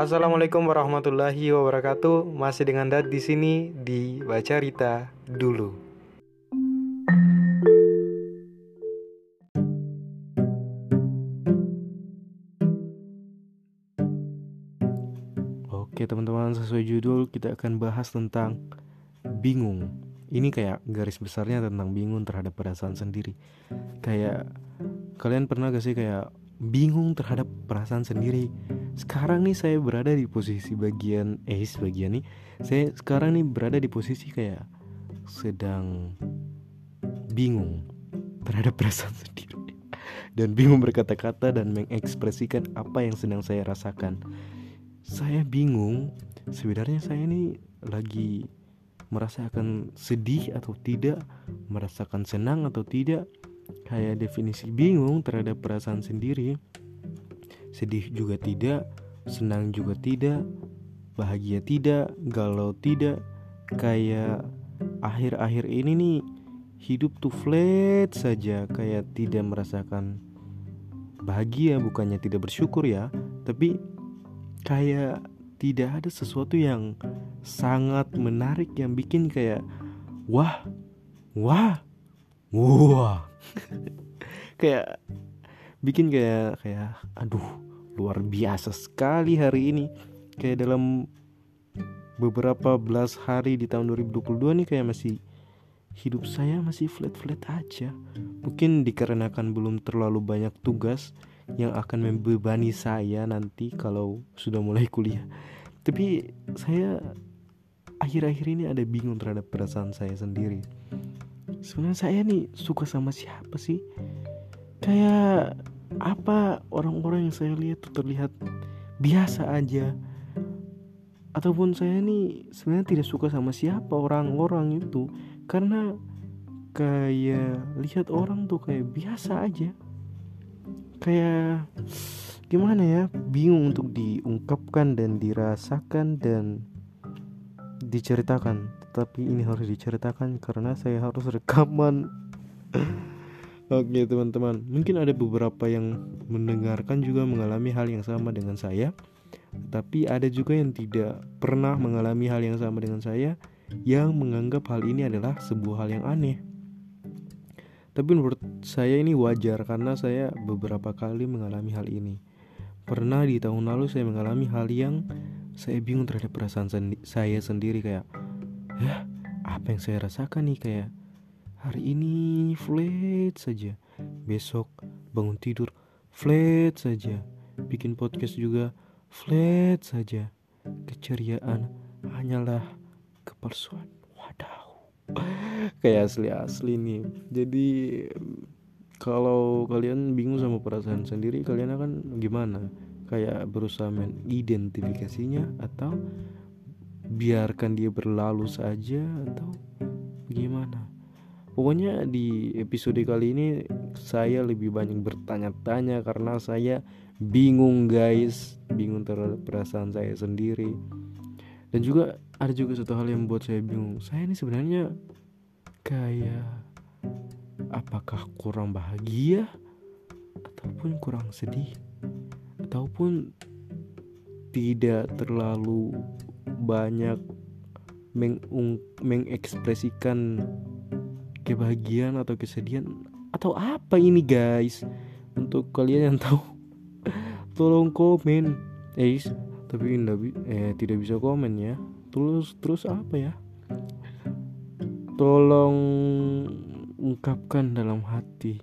Assalamualaikum warahmatullahi wabarakatuh. Masih dengan Dad di sini di Baca Rita dulu. Oke teman-teman, sesuai judul kita akan bahas tentang bingung. Ini kayak garis besarnya tentang bingung terhadap perasaan sendiri. Kayak kalian pernah gak sih kayak bingung terhadap perasaan sendiri sekarang nih saya berada di posisi bagian eh bagian nih saya sekarang nih berada di posisi kayak sedang bingung terhadap perasaan sendiri. Dan bingung berkata-kata dan mengekspresikan apa yang sedang saya rasakan. Saya bingung sebenarnya saya ini lagi merasakan sedih atau tidak merasakan senang atau tidak. Kayak definisi bingung terhadap perasaan sendiri sedih juga tidak senang juga tidak bahagia tidak galau tidak. Kayak akhir-akhir ini nih hidup tuh flat saja kayak tidak merasakan bahagia bukannya tidak bersyukur ya tapi kayak tidak ada sesuatu yang sangat menarik yang bikin kayak wah wah wah. Kayak bikin kayak kayak aduh luar biasa sekali hari ini. Kayak dalam beberapa belas hari di tahun 2022 nih kayak masih hidup saya masih flat-flat aja. Mungkin dikarenakan belum terlalu banyak tugas yang akan membebani saya nanti kalau sudah mulai kuliah. Tapi saya akhir-akhir ini ada bingung terhadap perasaan saya sendiri. Sebenarnya saya nih suka sama siapa sih? Kayak apa orang-orang yang saya lihat tuh terlihat biasa aja? Ataupun saya nih sebenarnya tidak suka sama siapa orang-orang itu. Karena kayak lihat orang tuh kayak biasa aja. Kayak gimana ya bingung untuk diungkapkan dan dirasakan dan diceritakan. Tapi ini harus diceritakan karena saya harus rekaman Oke teman-teman. Mungkin ada beberapa yang mendengarkan juga mengalami hal yang sama dengan saya. Tapi ada juga yang tidak pernah mengalami hal yang sama dengan saya yang menganggap hal ini adalah sebuah hal yang aneh. Tapi menurut saya ini wajar karena saya beberapa kali mengalami hal ini. Pernah di tahun lalu saya mengalami hal yang saya bingung terhadap perasaan sendi saya sendiri kayak ya apa yang saya rasakan nih? Kayak hari ini flat saja. Besok bangun tidur flat saja. Bikin podcast juga flat saja. Keceriaan hanyalah kepalsuan. Wadaw. Kayak asli-asli nih. Jadi kalau kalian bingung sama perasaan sendiri kalian akan gimana? Kayak berusaha mengidentifikasinya atau biarkan dia berlalu saja atau bagaimana pokoknya di episode kali ini saya lebih banyak bertanya-tanya karena saya bingung guys. Bingung terhadap perasaan saya sendiri. Dan juga ada juga satu hal yang membuat saya bingung. Saya ini sebenarnya kayak apakah kurang bahagia ataupun kurang sedih ataupun tidak terlalu banyak mengung, mengekspresikan kebahagiaan atau kesedihan atau apa ini guys? Untuk kalian yang tahu tolong komen eh tapi tidak eh tidak bisa komen ya. Terus terus apa ya? Tolong ungkapkan dalam hati.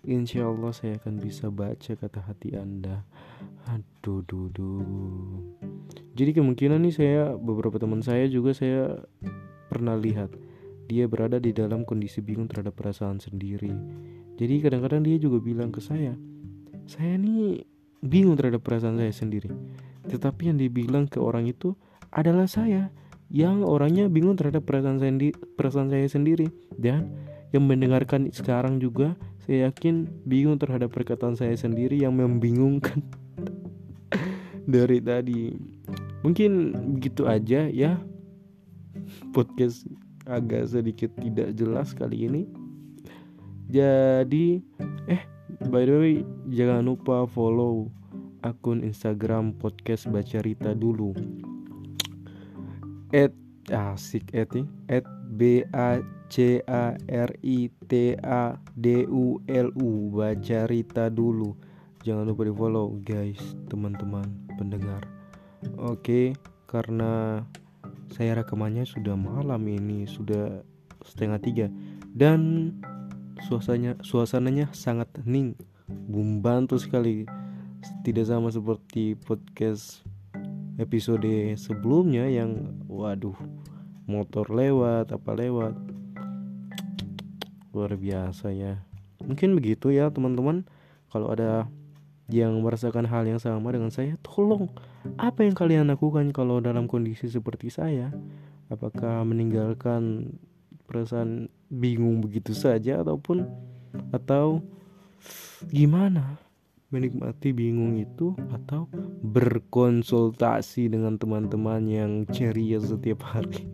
Insya Allah saya akan bisa baca kata hati anda. Aduh duh, duh. Jadi kemungkinan nih saya beberapa teman saya juga saya pernah lihat dia berada di dalam kondisi bingung terhadap perasaan sendiri. Jadi kadang-kadang dia juga bilang ke saya, saya nih bingung terhadap perasaan saya sendiri. Tetapi yang dibilang ke orang itu adalah saya yang orangnya bingung terhadap perasaan saya, perasaan saya sendiri dan yang mendengarkan sekarang juga saya yakin bingung terhadap perkataan saya sendiri yang membingungkan dari tadi mungkin begitu aja ya podcast agak sedikit tidak jelas kali ini. Jadi eh by the way jangan lupa follow akun Instagram podcast baca Rita dulu. At asik at at b a c a r i t a d u l u baca Rita dulu. Jangan lupa di follow guys teman-teman pendengar. Oke karena saya rekamannya sudah malam ini sudah setengah tiga. Dan suasananya suasananya sangat hening membantu sekali. Tidak sama seperti podcast episode sebelumnya yang waduh motor lewat apa lewat. Luar biasa ya. Mungkin begitu ya teman-teman. Kalau ada yang merasakan hal yang sama dengan saya tolong apa yang kalian lakukan kalau dalam kondisi seperti saya? Apakah meninggalkan perasaan bingung begitu saja ataupun atau gimana? Menikmati bingung itu atau berkonsultasi dengan teman-teman yang ceria setiap hari?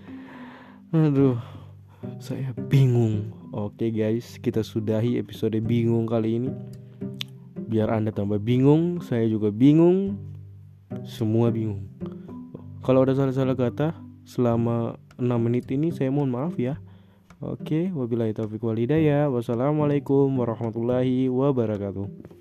Aduh saya bingung. Oke guys kita sudahi episode bingung kali ini biar anda tambah bingung saya juga bingung semua bingung kalau ada salah-salah kata selama 6 menit ini saya mohon maaf ya Oke, wabillahi taufiq walhidayah. Wassalamualaikum warahmatullahi wabarakatuh.